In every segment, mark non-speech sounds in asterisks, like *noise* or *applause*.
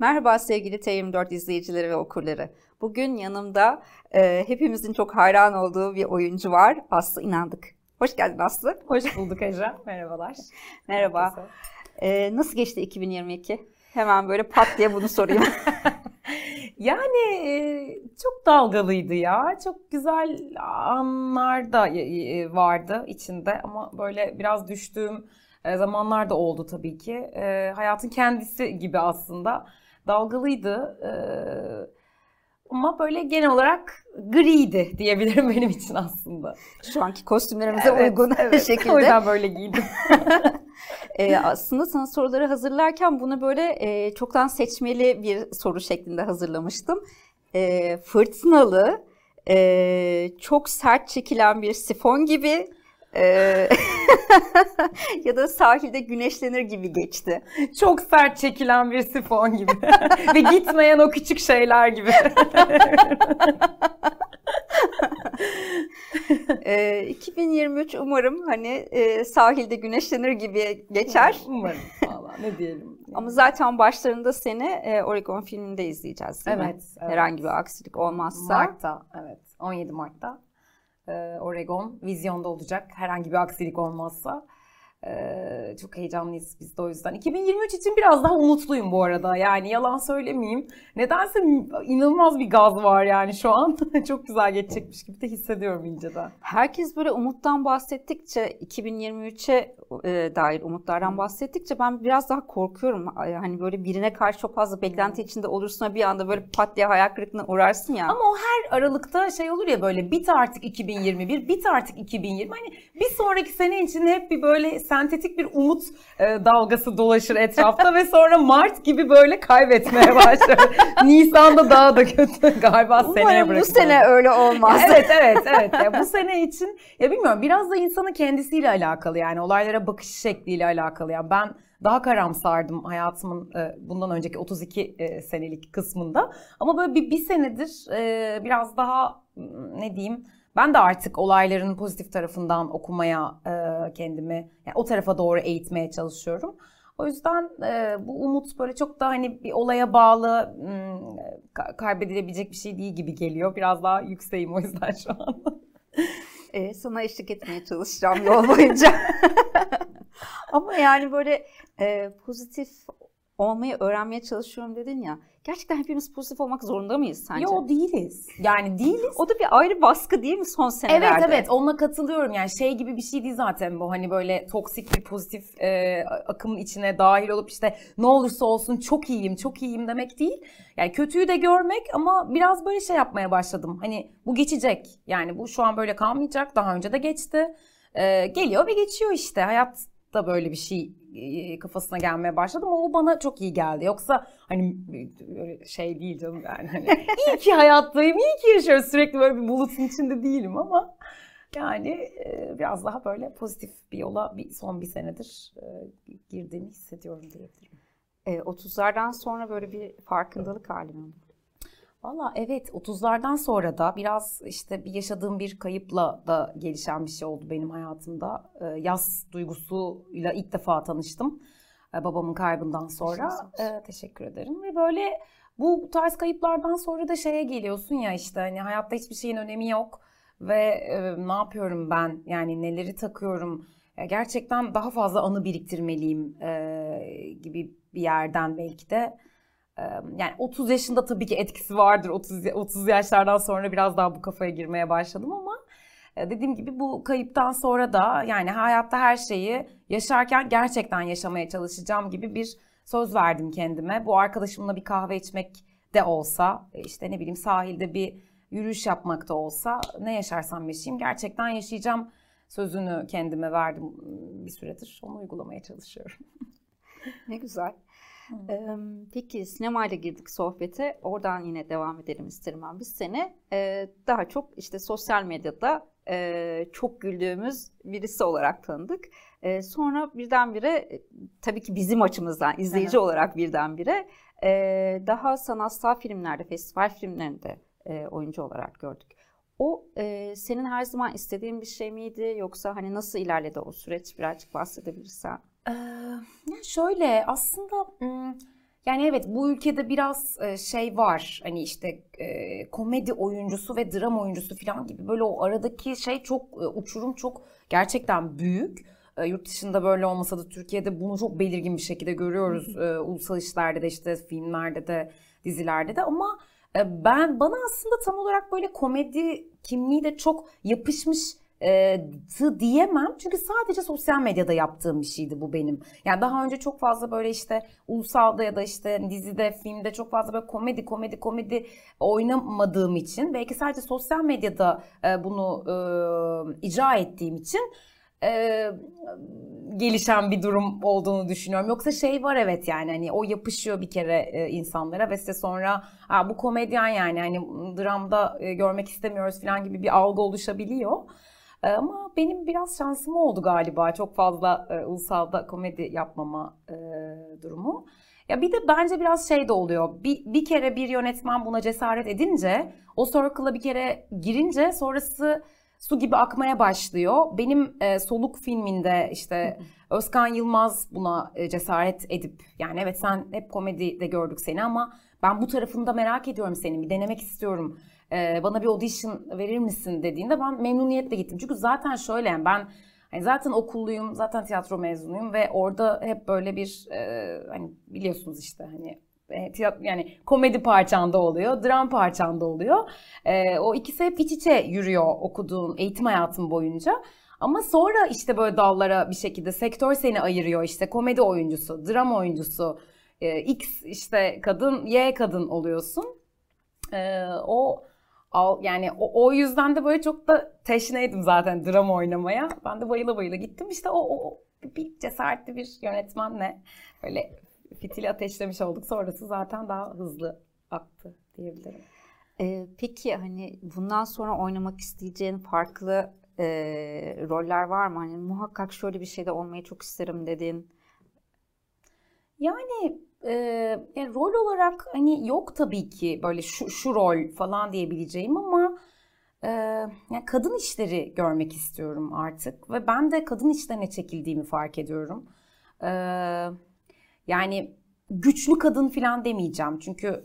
Merhaba sevgili T24 izleyicileri ve okurları. Bugün yanımda e, hepimizin çok hayran olduğu bir oyuncu var. Aslı İnandık. Hoş geldin Aslı. Hoş bulduk Ece. Merhabalar. Merhaba. E, nasıl geçti 2022? Hemen böyle pat diye bunu sorayım. *laughs* *laughs* yani e, çok dalgalıydı ya. Çok güzel anlar da vardı içinde ama böyle biraz düştüğüm e, zamanlar da oldu tabii ki. E, hayatın kendisi gibi aslında dalgalıydı. E, ama böyle genel olarak griydi diyebilirim *laughs* benim için aslında. Şu anki kostümlerimize evet, uygun evet. *laughs* şekilde. O yüzden böyle giydim. *laughs* e, aslında sana soruları hazırlarken bunu böyle e, çoktan seçmeli bir soru şeklinde hazırlamıştım. E, fırtınalı, e, çok sert çekilen bir sifon gibi ee, *laughs* ya da sahilde güneşlenir gibi geçti. Çok sert çekilen bir sifon gibi. *laughs* Ve gitmeyen o küçük şeyler gibi. *laughs* e, 2023 umarım hani e, sahilde güneşlenir gibi geçer. Umarım. Valla ne diyelim. Ama zaten başlarında seni e, Oregon filminde izleyeceğiz evet? Evet. Herhangi bir aksilik olmazsa. Mart'ta evet 17 Mart'ta Oregon vizyonda olacak herhangi bir aksilik olmazsa. Ee, çok heyecanlıyız biz de o yüzden. 2023 için biraz daha umutluyum bu arada. Yani yalan söylemeyeyim. Nedense inanılmaz bir gaz var yani şu an. *laughs* çok güzel geçecekmiş gibi de hissediyorum inceden. Herkes böyle umuttan bahsettikçe 2023'e e, dair umutlardan bahsettikçe ben biraz daha korkuyorum. Hani böyle birine karşı çok fazla beklenti içinde olursun bir anda böyle pat diye hayal kırıklığına uğrarsın ya. Ama o her aralıkta şey olur ya böyle bit artık 2021, bit artık 2020. Hani bir sonraki sene için hep bir böyle sentetik bir umut e, dalgası dolaşır etrafta ve sonra Mart gibi böyle kaybetmeye *laughs* başlar. Nisan'da daha da kötü *laughs* galiba Umarım seneye bu sene öyle olmaz. evet evet evet. Ya bu sene için ya bilmiyorum biraz da insanın kendisiyle alakalı yani olaylara bakış şekliyle alakalı. Yani ben daha karamsardım hayatımın e, bundan önceki 32 e, senelik kısmında. Ama böyle bir, bir senedir e, biraz daha ne diyeyim ben de artık olayların pozitif tarafından okumaya e, kendimi yani o tarafa doğru eğitmeye çalışıyorum. O yüzden e, bu umut böyle çok da hani bir olaya bağlı m, kaybedilebilecek bir şey değil gibi geliyor. Biraz daha yükseğim o yüzden şu an. *laughs* e, sana eşlik etmeye çalışacağım yol boyunca. *laughs* Ama yani böyle e, pozitif olmayı öğrenmeye çalışıyorum dedin ya. Gerçekten hepimiz pozitif olmak zorunda mıyız sence? Yok değiliz. Yani değiliz. O da bir ayrı baskı değil mi son senelerde? Evet evet onunla katılıyorum. Yani şey gibi bir şey değil zaten bu hani böyle toksik bir pozitif e, akımın içine dahil olup işte ne olursa olsun çok iyiyim çok iyiyim demek değil. Yani kötüyü de görmek ama biraz böyle şey yapmaya başladım. Hani bu geçecek. Yani bu şu an böyle kalmayacak. Daha önce de geçti. E, geliyor ve geçiyor işte. Hayat da böyle bir şey kafasına gelmeye başladı ama o bana çok iyi geldi. Yoksa hani şey değil canım yani hani *laughs* iyi ki hayattayım, iyi ki yaşıyorum. Sürekli böyle bir bulutun içinde değilim ama yani biraz daha böyle pozitif bir yola bir son bir senedir girdiğimi hissediyorum diyebilirim. E, 30'lardan sonra böyle bir farkındalık hali mi Valla evet 30'lardan sonra da biraz işte bir yaşadığım bir kayıpla da gelişen bir şey oldu benim hayatımda. Ee, yaz duygusuyla ilk defa tanıştım ee, babamın kaybından sonra. Ee, teşekkür ederim ve böyle bu tarz kayıplardan sonra da şeye geliyorsun ya işte hani hayatta hiçbir şeyin önemi yok ve e, ne yapıyorum ben yani neleri takıyorum gerçekten daha fazla anı biriktirmeliyim e, gibi bir yerden belki de yani 30 yaşında tabii ki etkisi vardır. 30 30 yaşlardan sonra biraz daha bu kafaya girmeye başladım ama dediğim gibi bu kayıptan sonra da yani hayatta her şeyi yaşarken gerçekten yaşamaya çalışacağım gibi bir söz verdim kendime. Bu arkadaşımla bir kahve içmek de olsa, işte ne bileyim sahilde bir yürüyüş yapmak da olsa ne yaşarsam yaşayayım gerçekten yaşayacağım sözünü kendime verdim bir süredir. Onu uygulamaya çalışıyorum. ne güzel. Peki sinemayla girdik sohbete. Oradan yine devam edelim isterim ben. Biz seni daha çok işte sosyal medyada çok güldüğümüz birisi olarak tanıdık. Sonra birdenbire tabii ki bizim açımızdan izleyici evet. olarak birdenbire daha sanatsal filmlerde, festival filmlerinde oyuncu olarak gördük. O senin her zaman istediğin bir şey miydi yoksa hani nasıl ilerledi o süreç birazcık bahsedebilirsen? Ee, şöyle aslında Yani evet bu ülkede biraz şey var hani işte e, komedi oyuncusu ve dram oyuncusu falan gibi böyle o aradaki şey çok uçurum çok gerçekten büyük. E, yurt dışında böyle olmasa da Türkiye'de bunu çok belirgin bir şekilde görüyoruz. E, ulusal işlerde de işte filmlerde de dizilerde de ama e, ben bana aslında tam olarak böyle komedi kimliği de çok yapışmış e, diyemem. Çünkü sadece sosyal medyada yaptığım bir şeydi bu benim. Yani daha önce çok fazla böyle işte ulusalda ya da işte dizide, filmde çok fazla böyle komedi, komedi, komedi oynamadığım için belki sadece sosyal medyada e, bunu e, icra ettiğim için e, gelişen bir durum olduğunu düşünüyorum. Yoksa şey var evet yani hani o yapışıyor bir kere e, insanlara ve size sonra ha, bu komedyen yani hani dramda e, görmek istemiyoruz falan gibi bir algı oluşabiliyor. E, ama benim biraz şansım oldu galiba çok fazla e, ulusalda komedi yapmama e, durumu. Ya bir de bence biraz şey de oluyor. Bir, bir kere bir yönetmen buna cesaret edince, o circle'a bir kere girince sonrası su gibi akmaya başlıyor. Benim e, Soluk filminde işte Özkan Yılmaz buna e, cesaret edip yani evet sen hep komedi de gördük seni ama ben bu tarafını da merak ediyorum senin bir denemek istiyorum. E, bana bir audition verir misin dediğinde ben memnuniyetle gittim. Çünkü zaten şöyle yani ben hani zaten okulluyum, zaten tiyatro mezunuyum ve orada hep böyle bir e, hani biliyorsunuz işte hani tiyatro, yani komedi parçanda oluyor, dram parçanda oluyor. E, o ikisi hep iç içe yürüyor okuduğun eğitim hayatım boyunca. Ama sonra işte böyle dallara bir şekilde sektör seni ayırıyor. İşte komedi oyuncusu, dram oyuncusu, e, X işte kadın, Y kadın oluyorsun. E, o Al, yani o, o yüzden de böyle çok da teşneydim zaten drama oynamaya. Ben de bayıla bayıla gittim. İşte o, o bir cesaretli bir yönetmenle böyle fitili ateşlemiş olduk. Sonrası zaten daha hızlı aktı diyebilirim. Ee, peki hani bundan sonra oynamak isteyeceğin farklı e, roller var mı? Hani muhakkak şöyle bir şeyde olmayı çok isterim dediğin. Yani, e, yani rol olarak hani yok tabii ki böyle şu, şu rol falan diyebileceğim ama e, yani kadın işleri görmek istiyorum artık ve ben de kadın işlerine çekildiğimi fark ediyorum. Evet yani güçlü kadın falan demeyeceğim. Çünkü e,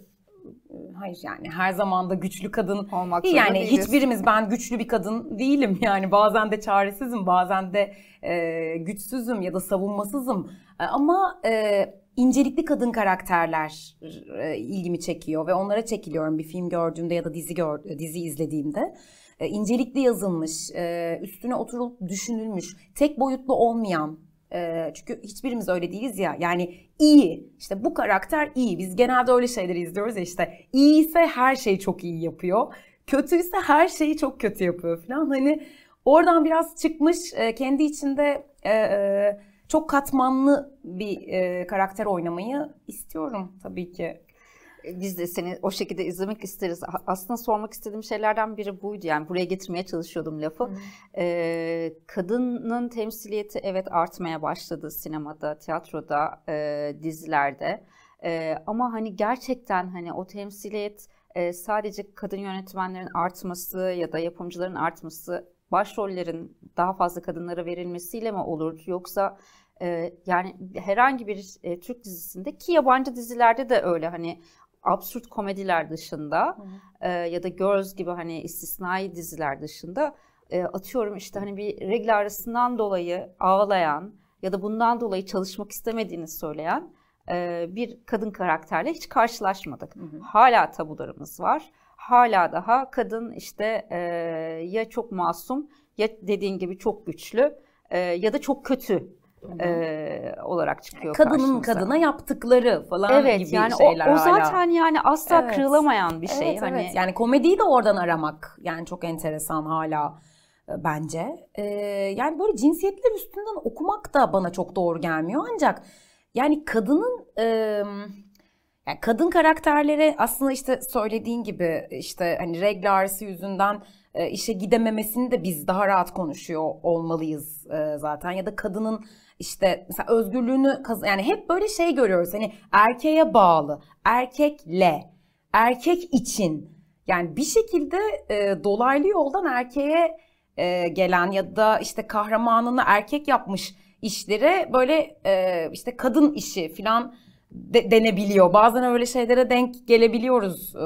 hayır yani her zaman da güçlü kadın olmak değil. Yani değiliz. hiçbirimiz ben güçlü bir kadın değilim. Yani bazen de çaresizim, bazen de e, güçsüzüm ya da savunmasızım. E, ama e, incelikli kadın karakterler e, ilgimi çekiyor ve onlara çekiliyorum bir film gördüğümde ya da dizi gör, dizi izlediğimde. E, incelikli yazılmış, e, üstüne oturulup düşünülmüş, tek boyutlu olmayan e, çünkü hiçbirimiz öyle değiliz ya. Yani iyi. işte bu karakter iyi. Biz genelde öyle şeyleri izliyoruz ya işte. İyi ise her şeyi çok iyi yapıyor. Kötüyse her şeyi çok kötü yapıyor falan. Hani oradan biraz çıkmış e, kendi içinde e, e, çok katmanlı bir karakter oynamayı istiyorum tabii ki. Biz de seni o şekilde izlemek isteriz. Aslında sormak istediğim şeylerden biri buydu. Yani buraya getirmeye çalışıyordum lafı. Ee, kadının temsiliyeti evet artmaya başladı sinemada, tiyatroda, e, dizilerde. E, ama hani gerçekten hani o temsiliyet e, sadece kadın yönetmenlerin artması ya da yapımcıların artması, başrollerin daha fazla kadınlara verilmesiyle mi olur? Yoksa yani herhangi bir Türk dizisinde ki yabancı dizilerde de öyle hani absürt komediler dışında e, ya da Girls gibi hani istisnai diziler dışında e, atıyorum işte hani bir regl arasından dolayı ağlayan ya da bundan dolayı çalışmak istemediğini söyleyen e, bir kadın karakterle hiç karşılaşmadık. Hı hı. Hala tabularımız var. Hala daha kadın işte e, ya çok masum ya dediğin gibi çok güçlü e, ya da çok kötü e, olarak çıkıyor Kadının karşımıza. kadına yaptıkları falan evet, gibi yani şeyler o, o zaten hala. yani asla evet. kırılamayan bir şey. Evet, hani evet. Yani komediyi de oradan aramak yani çok enteresan hala e, bence. Ee, yani böyle cinsiyetler üstünden okumak da bana çok doğru gelmiyor ancak yani kadının e, yani kadın karakterlere aslında işte söylediğin gibi işte hani regl ağrısı yüzünden e, işe gidememesini de biz daha rahat konuşuyor olmalıyız e, zaten ya da kadının işte mesela özgürlüğünü yani hep böyle şey görüyoruz hani erkeğe bağlı, erkekle, erkek için yani bir şekilde e, dolaylı yoldan erkeğe e, gelen ya da işte kahramanını erkek yapmış işlere böyle e, işte kadın işi falan de, denebiliyor. Bazen öyle şeylere denk gelebiliyoruz. Ee,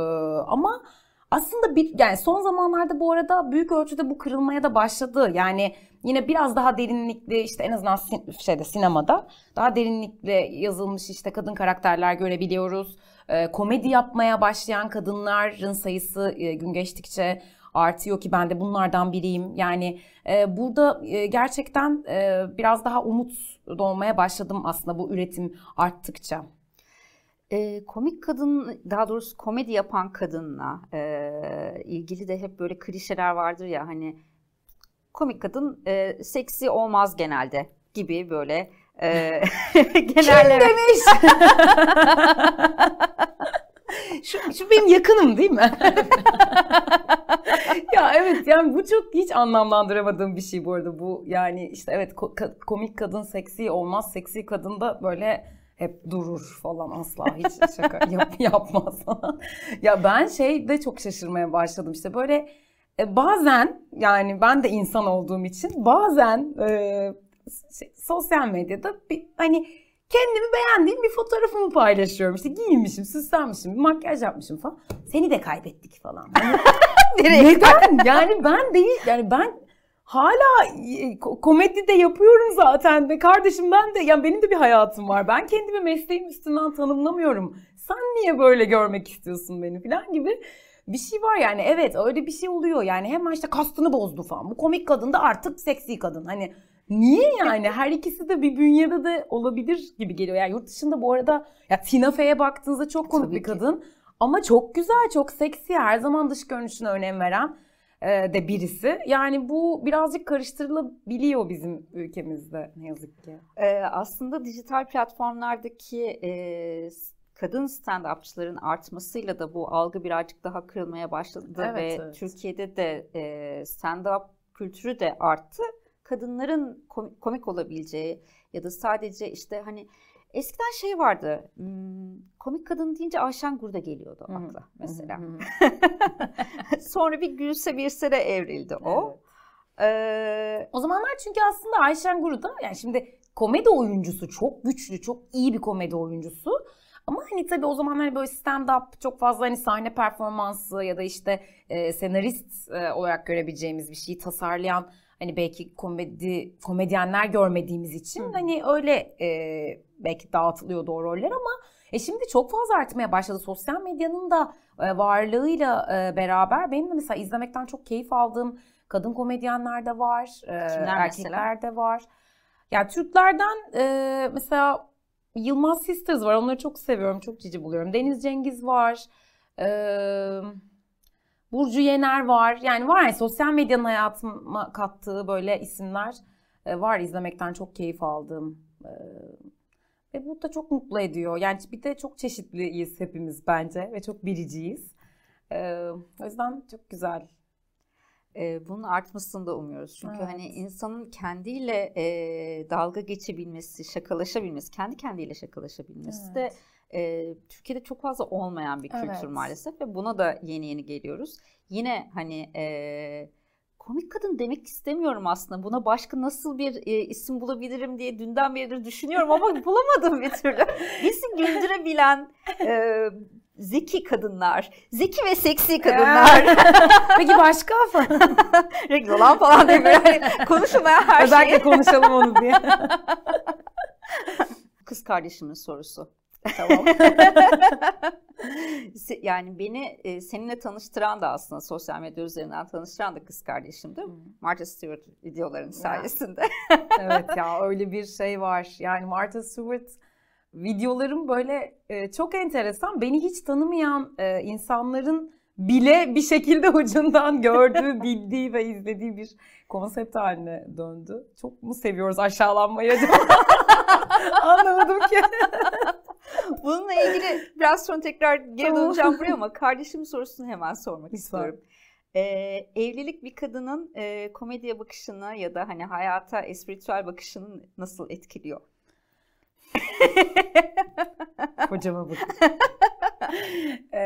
ama aslında bir yani son zamanlarda bu arada büyük ölçüde bu kırılmaya da başladı. Yani yine biraz daha derinlikli işte en azından şeyde sinemada daha derinlikli yazılmış işte kadın karakterler görebiliyoruz. Ee, komedi yapmaya başlayan kadınların sayısı e, gün geçtikçe artıyor ki ben de bunlardan biriyim. Yani e, burada e, gerçekten e, biraz daha umut doğmaya başladım aslında bu üretim arttıkça. E, komik kadın, daha doğrusu komedi yapan kadınla e, ilgili de hep böyle klişeler vardır ya hani komik kadın e, seksi olmaz genelde gibi böyle e, *laughs* genelleme. Kim demiş? *laughs* şu, şu benim yakınım değil mi? *laughs* ya evet yani bu çok hiç anlamlandıramadığım bir şey bu arada bu yani işte evet komik kadın seksi olmaz seksi kadın da böyle hep durur falan asla hiç şaka *laughs* yap, yapmaz falan. ya ben şey de çok şaşırmaya başladım işte böyle e, bazen yani ben de insan olduğum için bazen e, şey, sosyal medyada bir hani kendimi beğendiğim bir fotoğrafımı paylaşıyorum. İşte giyinmişim, süslenmişim, makyaj yapmışım falan. Seni de kaybettik falan. Hani *laughs* neden? Yani ben değil, yani ben hala e, komedi de yapıyorum zaten ve kardeşim ben de yani benim de bir hayatım var. Ben kendimi mesleğim üstünden tanımlamıyorum. Sen niye böyle görmek istiyorsun beni falan gibi bir şey var yani evet öyle bir şey oluyor yani hemen işte kastını bozdu falan. Bu komik kadın da artık seksi kadın. Hani niye yani her ikisi de bir bünyede de olabilir gibi geliyor. Yani yurt dışında bu arada ya Tina Fey'e baktığınızda çok komik Tabii bir kadın. Ki. Ama çok güzel, çok seksi, her zaman dış görünüşüne önem veren de birisi. Yani bu birazcık karıştırılabiliyor bizim ülkemizde ne yazık ki. Ee, aslında dijital platformlardaki e, kadın stand-upçıların artmasıyla da bu algı birazcık daha kırılmaya başladı evet, ve evet. Türkiye'de de e, stand-up kültürü de arttı. Kadınların komik olabileceği ya da sadece işte hani Eskiden şey vardı. komik kadın deyince Ayşen Gurda geliyordu akla mesela. *laughs* Sonra bir Gülse Birsel'e evrildi o. Evet. Ee, o zamanlar çünkü aslında Ayşen Gurda yani şimdi komedi oyuncusu çok güçlü, çok iyi bir komedi oyuncusu. Ama hani tabii o zaman hani böyle stand-up çok fazla hani sahne performansı ya da işte e, senarist e, olarak görebileceğimiz bir şeyi tasarlayan hani belki komedi komedyenler görmediğimiz için Hı. hani öyle e, belki dağıtılıyordu o roller ama e şimdi çok fazla artmaya başladı. Sosyal medyanın da e, varlığıyla e, beraber benim de mesela izlemekten çok keyif aldığım kadın komedyenler de var, e, erkekler de var. Yani Türklerden e, mesela Yılmaz Sisters var. Onları çok seviyorum, çok cici buluyorum. Deniz Cengiz var. Eee Burcu Yener var. Yani var yani sosyal medyanın hayatıma kattığı böyle isimler var izlemekten çok keyif aldığım. E, ve bu da çok mutlu ediyor. Yani bir de çok çeşitliyiz hepimiz bence ve çok biriciyiz. E, o yüzden çok güzel. bunun artmasını da umuyoruz. Çünkü evet. hani insanın kendiyle dalga geçebilmesi, şakalaşabilmesi, kendi kendiyle şakalaşabilmesi evet. de e, Türkiye'de çok fazla olmayan bir kültür evet. maalesef ve buna da yeni yeni geliyoruz. Yine hani e, komik kadın demek istemiyorum aslında. Buna başka nasıl bir e, isim bulabilirim diye dünden beridir düşünüyorum ama *laughs* bulamadım bir türlü. Bizi güldürebilen e, zeki kadınlar, zeki ve seksi kadınlar. *laughs* Peki başka *laughs* falan? Reklam falan diye böyle konuşulmayan her şey. Özellikle konuşalım onu diye. Kız kardeşimin sorusu. Tamam. *laughs* yani beni e, seninle tanıştıran da aslında sosyal medya üzerinden tanıştıran da kız kardeşimdi. Hmm. Martha Stewart videoların sayesinde. evet ya *laughs* öyle bir şey var. Yani Martha Stewart videolarım böyle e, çok enteresan. Beni hiç tanımayan e, insanların bile bir şekilde *laughs* ucundan gördüğü, bildiği ve izlediği bir konsept haline döndü. Çok mu seviyoruz aşağılanmayı acaba? Anlamadım ki. *laughs* Bununla ilgili biraz sonra tekrar geri döneceğim buraya ama *laughs* kardeşim sorusunu hemen sormak istiyorum. Ee, evlilik bir kadının e, komediye bakışını ya da hani hayata espiritüel bakışını nasıl etkiliyor? *laughs* Kocama bakın. ee,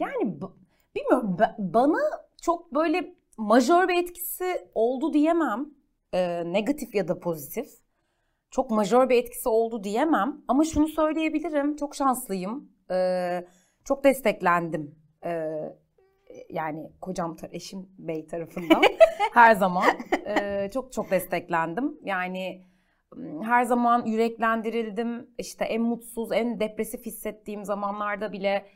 yani bilmiyorum bana çok böyle majör bir etkisi oldu diyemem. Ee, negatif ya da pozitif. Çok majör bir etkisi oldu diyemem. Ama şunu söyleyebilirim. Çok şanslıyım. Ee, çok desteklendim. Ee, yani kocam, eşim bey tarafından *laughs* her zaman e, çok çok desteklendim. Yani her zaman yüreklendirildim. İşte en mutsuz, en depresif hissettiğim zamanlarda bile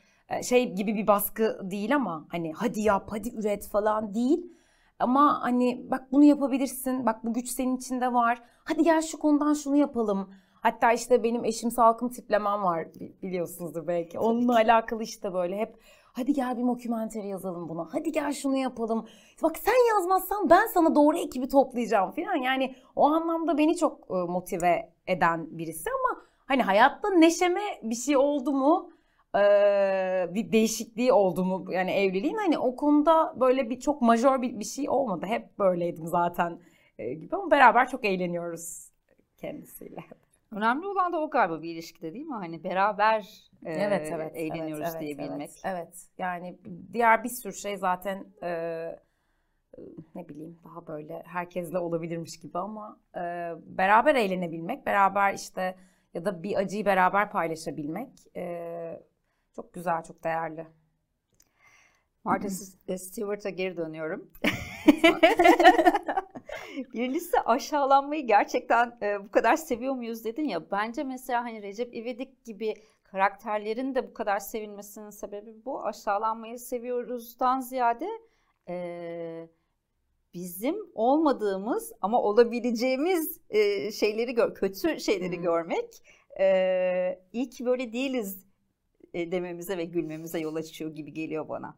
şey gibi bir baskı değil ama hani hadi yap, hadi üret falan değil. Ama hani bak bunu yapabilirsin, bak bu güç senin içinde var. Hadi gel şu konudan şunu yapalım. Hatta işte benim eşim salkım tiplemem var biliyorsunuzdur belki. Onunla alakalı işte böyle hep hadi gel bir dokümenteri yazalım buna. Hadi gel şunu yapalım. Bak sen yazmazsan ben sana doğru ekibi toplayacağım falan. Yani o anlamda beni çok motive eden birisi ama hani hayatta neşeme bir şey oldu mu? Bir değişikliği oldu mu yani evliliğin hani o konuda böyle bir çok majör bir, bir şey olmadı. Hep böyleydim zaten gibi ama beraber çok eğleniyoruz kendisiyle. Önemli olan da o galiba bir ilişkide değil mi? Hani beraber evet, evet, eğleniyoruz evet, diyebilmek. Evet, evet. Yani diğer bir sürü şey zaten e, ne bileyim daha böyle herkesle olabilirmiş gibi ama e, beraber eğlenebilmek, beraber işte ya da bir acıyı beraber paylaşabilmek e, çok güzel, çok değerli. Martha Stewart'a geri dönüyorum. *laughs* Birincisi aşağılanmayı gerçekten e, bu kadar seviyor muyuz dedin ya. Bence mesela hani Recep İvedik gibi karakterlerin de bu kadar sevilmesinin sebebi bu. Aşağılanmayı seviyoruzdan ziyade e, bizim olmadığımız ama olabileceğimiz e, şeyleri gör, kötü şeyleri hmm. görmek e, iyi ki böyle değiliz e, dememize ve gülmemize yol açıyor gibi geliyor bana.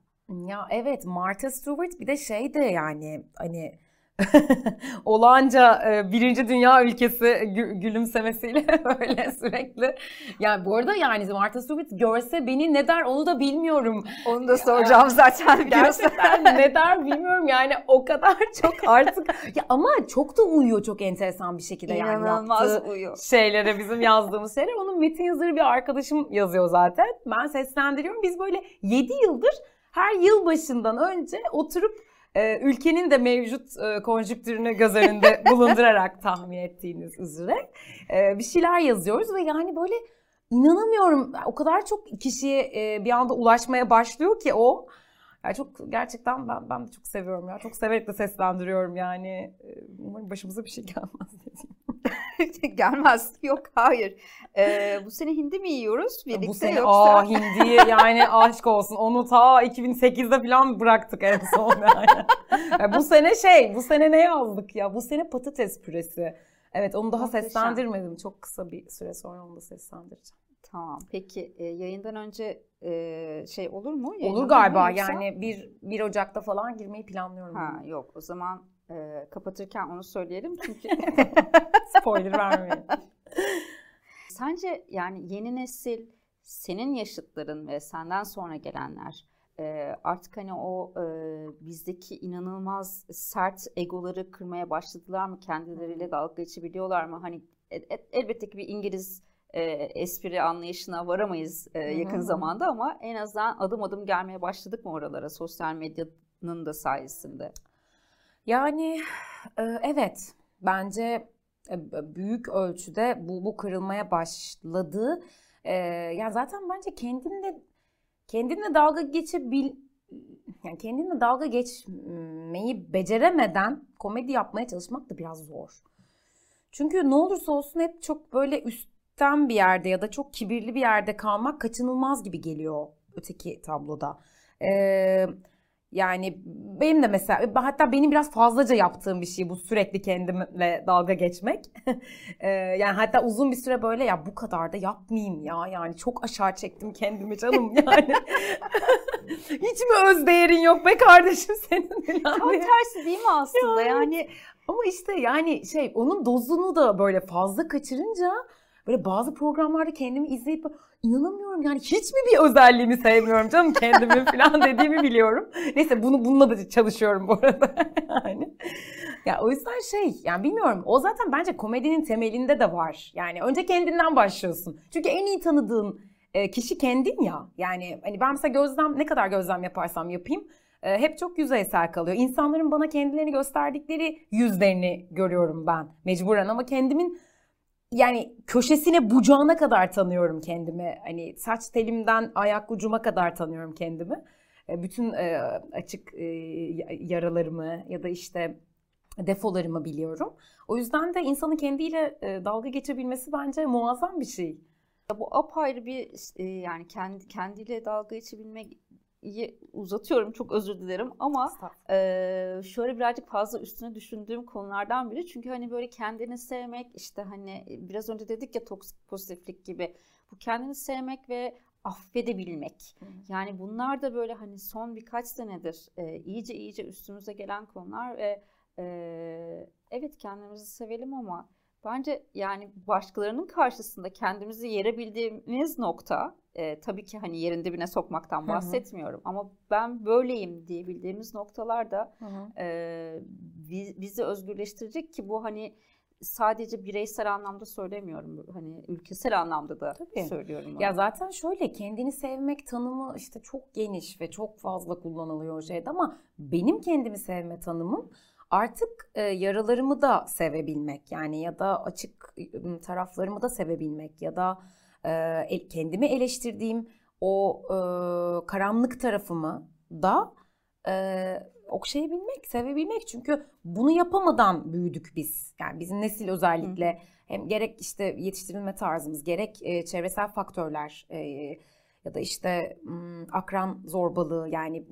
Ya evet Martha Stewart bir de şey de yani hani *laughs* Olanca e, birinci dünya ülkesi gü- gülümsemesiyle *laughs* böyle sürekli. Yani bu arada yani Martha Stewart görse beni ne der onu da bilmiyorum. Onu da soracağım ya, *laughs* zaten. Gerçekten ne der bilmiyorum yani o kadar çok artık. ya ama çok da uyuyor çok enteresan bir şekilde yani İnanılmaz uyuyor. şeylere bizim yazdığımız şeyler. Onun metin yazarı bir arkadaşım yazıyor zaten. Ben seslendiriyorum. Biz böyle 7 yıldır her yıl başından önce oturup e, ülkenin de mevcut e, konjüktürünü göz önünde *laughs* bulundurarak tahmin ettiğiniz üzere e, bir şeyler yazıyoruz ve yani böyle inanamıyorum o kadar çok kişiye e, bir anda ulaşmaya başlıyor ki o. Yani çok gerçekten ben ben de çok seviyorum ya. Çok severek de seslendiriyorum yani. Umarım başımıza bir şey gelmez *laughs* Gelmez. Yok hayır. Ee, bu sene hindi mi yiyoruz birlikte bu sene, yoksa? Aa hindiyi yani aşk olsun. Onu ta 2008'de falan bıraktık en son yani. yani. Bu sene şey bu sene ne yazdık ya? Bu sene patates püresi. Evet onu daha Muhteşem. seslendirmedim. Çok kısa bir süre sonra onu da seslendireceğim. Tamam. Peki e, yayından önce e, şey olur mu? Olur galiba. Yani 1 1 Ocak'ta falan girmeyi planlıyorum. Ha yok. O zaman e, kapatırken onu söyleyelim çünkü *laughs* spoiler vermeyin. *laughs* Sence yani yeni nesil senin yaşıtların ve senden sonra gelenler e, artık hani o e, bizdeki inanılmaz sert egoları kırmaya başladılar mı? Kendileriyle dalga geçebiliyorlar mı? Hani el, elbette ki bir İngiliz e, espri anlayışına varamayız e, yakın Hı-hı. zamanda ama en azından adım adım gelmeye başladık mı oralara sosyal medyanın da sayesinde? Yani *sighs* evet bence e, büyük ölçüde bu, bu kırılmaya başladı. Yani zaten bence kendinle kendinle dalga geçebil yani kendinle dalga geçmeyi beceremeden komedi yapmaya çalışmak da biraz zor. Çünkü ne olursa olsun hep çok böyle üstten bir yerde ya da çok kibirli bir yerde kalmak kaçınılmaz gibi geliyor öteki tabloda. Ee, yani benim de mesela hatta benim biraz fazlaca yaptığım bir şey bu sürekli kendimle dalga geçmek. *laughs* yani hatta uzun bir süre böyle ya bu kadar da yapmayayım ya yani çok aşağı çektim kendimi canım *laughs* yani. *laughs* Hiç mi öz değerin yok be kardeşim senin? Tam tersi değil mi aslında yani. yani ama işte yani şey onun dozunu da böyle fazla kaçırınca böyle bazı programlarda kendimi izleyip inanamıyorum yani hiç mi bir özelliğimi sevmiyorum canım kendimi *laughs* falan dediğimi biliyorum. Neyse bunu bununla da çalışıyorum bu arada *laughs* yani. Ya o yüzden şey yani bilmiyorum o zaten bence komedinin temelinde de var. Yani önce kendinden başlıyorsun. Çünkü en iyi tanıdığın e, kişi kendin ya. Yani hani ben mesela gözlem ne kadar gözlem yaparsam yapayım e, hep çok yüzeysel kalıyor. İnsanların bana kendilerini gösterdikleri yüzlerini görüyorum ben mecburen ama kendimin yani köşesine bucağına kadar tanıyorum kendimi. Hani saç telimden ayak ucuma kadar tanıyorum kendimi. E, bütün e, açık e, yaralarımı ya da işte defolarımı biliyorum. O yüzden de insanın kendiyle dalga geçebilmesi bence muazzam bir şey. Bu apayrı bir yani kendi kendiyle dalga geçebilmek uzatıyorum çok özür dilerim ama e, şöyle birazcık fazla üstüne düşündüğüm konulardan biri çünkü hani böyle kendini sevmek işte hani biraz önce dedik ya toksik pozitiflik gibi bu kendini sevmek ve affedebilmek. Hı. Yani bunlar da böyle hani son birkaç senedir e, iyice iyice üstümüze gelen konular ve e, evet kendimizi sevelim ama bence yani başkalarının karşısında kendimizi yerebildiğimiz nokta e, tabii ki hani yerin dibine sokmaktan bahsetmiyorum Hı-hı. ama ben böyleyim diyebildiğimiz noktalar da e, bizi özgürleştirecek ki bu hani sadece bireysel anlamda söylemiyorum. Hani ülkesel anlamda da Tabii. söylüyorum. Onu. Ya zaten şöyle kendini sevmek tanımı işte çok geniş ve çok fazla kullanılıyor şeyde ama benim kendimi sevme tanımım artık e, yaralarımı da sevebilmek yani ya da açık taraflarımı da sevebilmek ya da e, kendimi eleştirdiğim o e, karanlık tarafımı da e, okşayabilmek, sevebilmek. Çünkü bunu yapamadan büyüdük biz. Yani bizim nesil özellikle Hı. hem gerek işte yetiştirilme tarzımız, gerek e, çevresel faktörler e, ya da işte akran zorbalığı yani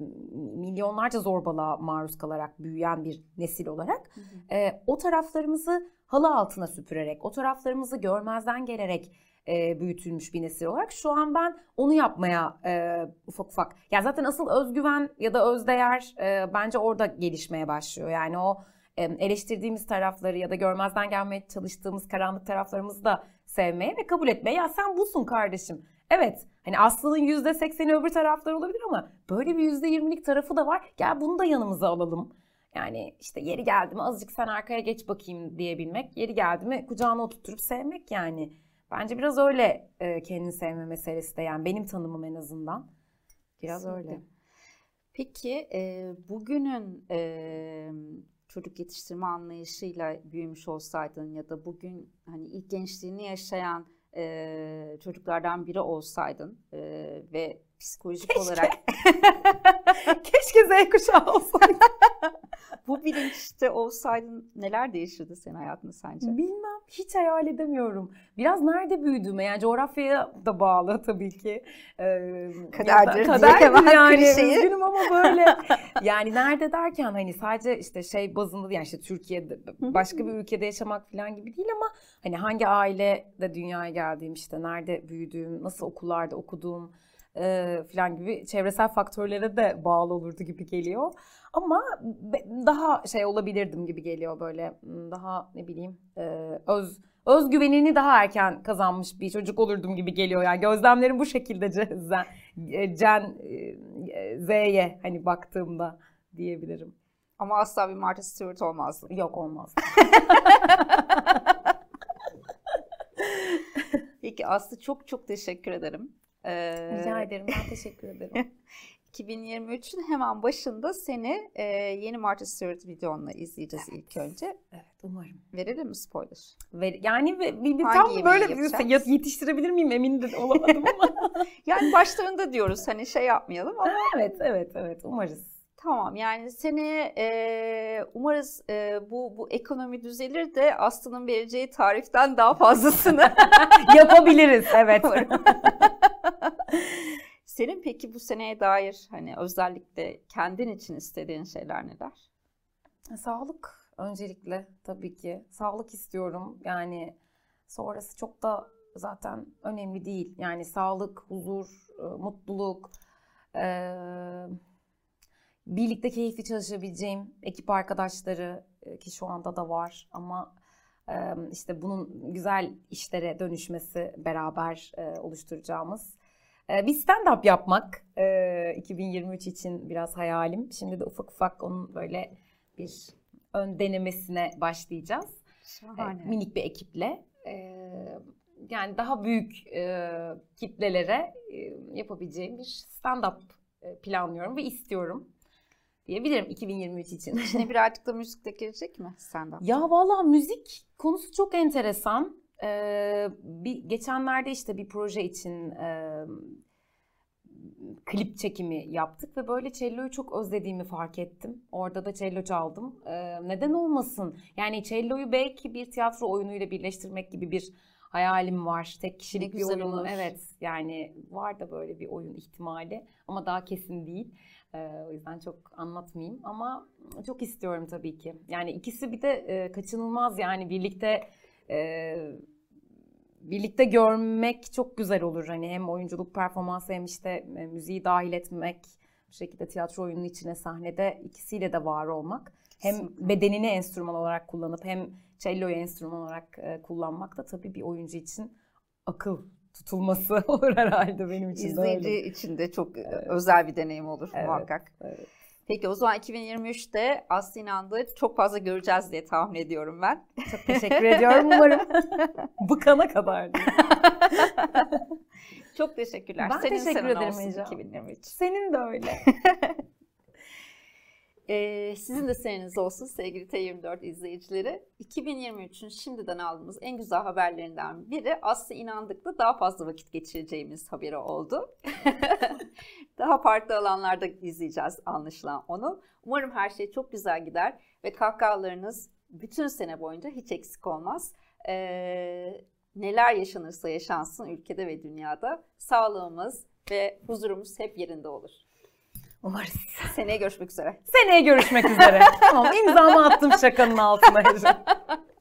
milyonlarca zorbalığa maruz kalarak büyüyen bir nesil olarak hı hı. E, o taraflarımızı halı altına süpürerek, o taraflarımızı görmezden gelerek e, büyütülmüş bir nesil olarak şu an ben onu yapmaya e, ufak ufak. Yani zaten asıl özgüven ya da özdeğer e, bence orada gelişmeye başlıyor. Yani o eleştirdiğimiz tarafları ya da görmezden gelmeye çalıştığımız karanlık taraflarımızı da sevmeye ve kabul etmeye. Ya sen busun kardeşim. Evet hani Aslı'nın yüzde sekseni öbür taraflar olabilir ama böyle bir yüzde yirmilik tarafı da var. Gel bunu da yanımıza alalım. Yani işte yeri geldi mi azıcık sen arkaya geç bakayım diyebilmek. Yeri geldi mi kucağına oturtup sevmek yani. Bence biraz öyle e, kendini sevme meselesi de yani benim tanımım en azından. Biraz Kesinlikle. öyle. Peki e, bugünün e, çocuk yetiştirme anlayışıyla büyümüş olsaydın ya da bugün hani ilk gençliğini yaşayan çocuklardan biri olsaydın ve psikolojik Keşke. olarak *laughs* Keşke Z kuşağı olsaydın. *laughs* Bu bilinçte olsaydın neler değişirdi senin hayatında sence? Bilmem. Hiç hayal edemiyorum. Biraz nerede büyüdüğüme yani coğrafyaya da bağlı tabii ki. Ee, kaderdir kaderdir yani. Klişeyi. Üzgünüm ama böyle. *laughs* yani nerede derken hani sadece işte şey bazında yani işte Türkiye'de başka bir ülkede yaşamak falan gibi değil ama hani hangi ailede dünyaya geldiğim işte nerede büyüdüğüm, nasıl okullarda okuduğum e, falan gibi çevresel faktörlere de bağlı olurdu gibi geliyor. Ama daha şey olabilirdim gibi geliyor böyle daha ne bileyim e, öz özgüvenini daha erken kazanmış bir çocuk olurdum gibi geliyor. Yani gözlemlerim bu şekilde *laughs* Zen, Cen e, Z'ye hani baktığımda diyebilirim. Ama asla bir Martha Stewart olmazdı. Yok olmaz. *laughs* *laughs* Peki Aslı çok çok teşekkür ederim. Ee, Rica ederim. Ben teşekkür ederim. *laughs* 2023'ün hemen başında seni e, yeni Martha Stewart videonla izleyeceğiz evet. ilk önce. Evet umarım. Verelim mi spoiler? Ver, yani bir, bir, tam böyle yapacağız? yetiştirebilir miyim emin de olamadım ama. *laughs* *laughs* yani başlarında diyoruz hani şey yapmayalım ama. Evet evet evet umarız. Tamam yani seneye e, umarız e, bu bu ekonomi düzelir de Aslı'nın vereceği tariften daha fazlasını yapabiliriz. Evet. *laughs* Senin peki bu seneye dair hani özellikle kendin için istediğin şeyler neler? Sağlık öncelikle tabii ki. Sağlık istiyorum. Yani sonrası çok da zaten önemli değil. Yani sağlık, huzur, e, mutluluk, e, birlikte keyifli çalışabileceğim ekip arkadaşları e, ki şu anda da var ama işte bunun güzel işlere dönüşmesi beraber oluşturacağımız bir stand-up yapmak 2023 e, için biraz hayalim. Şimdi de ufak ufak onun böyle bir ön denemesine başlayacağız. Şahane. Minik bir ekiple. Ee, yani daha büyük kitlelere yapabileceğim bir stand-up planlıyorum ve istiyorum diyebilirim 2023 için. İçine birazcık da müzik de girecek mi stand-up? Ya valla müzik konusu çok enteresan. Ee, bir geçenlerde işte bir proje için e, klip çekimi yaptık ve böyle cello'yu çok özlediğimi fark ettim. Orada da cello çaldım. Ee, neden olmasın? Yani cello'yu belki bir tiyatro oyunuyla birleştirmek gibi bir hayalim var. Tek kişilik bir. Olur. Evet yani var da böyle bir oyun ihtimali ama daha kesin değil. Ee, o yüzden çok anlatmayayım ama çok istiyorum tabii ki. Yani ikisi bir de e, kaçınılmaz yani birlikte e, birlikte görmek çok güzel olur. Hani hem oyunculuk performansı hem işte e, müziği dahil etmek, bu şekilde tiyatro oyunun içine sahnede ikisiyle de var olmak. Hem bedenini enstrüman olarak kullanıp hem cello'yu enstrüman olarak e, kullanmak da tabii bir oyuncu için akıl tutulması *laughs* olur herhalde benim için İzleyici de öyle. için de çok e, evet. özel bir deneyim olur evet, muhakkak. Evet. Peki o zaman 2023'te Aslı İnandı çok fazla göreceğiz diye tahmin ediyorum ben. Çok teşekkür ediyorum umarım. *laughs* Bıkana kadar. çok teşekkürler. Ben Senin teşekkür ederim Ece. 2023. Senin de öyle. *laughs* Ee, sizin de seneniz olsun sevgili T24 izleyicileri. 2023'ün şimdiden aldığımız en güzel haberlerinden biri Aslı İnandık'la daha fazla vakit geçireceğimiz haberi oldu. *laughs* daha farklı alanlarda izleyeceğiz anlaşılan onu. Umarım her şey çok güzel gider ve kahkahalarınız bütün sene boyunca hiç eksik olmaz. Ee, neler yaşanırsa yaşansın ülkede ve dünyada sağlığımız ve huzurumuz hep yerinde olur. Umarız. Seneye görüşmek üzere. Seneye görüşmek üzere. *laughs* tamam imzamı attım şakanın altına. *laughs*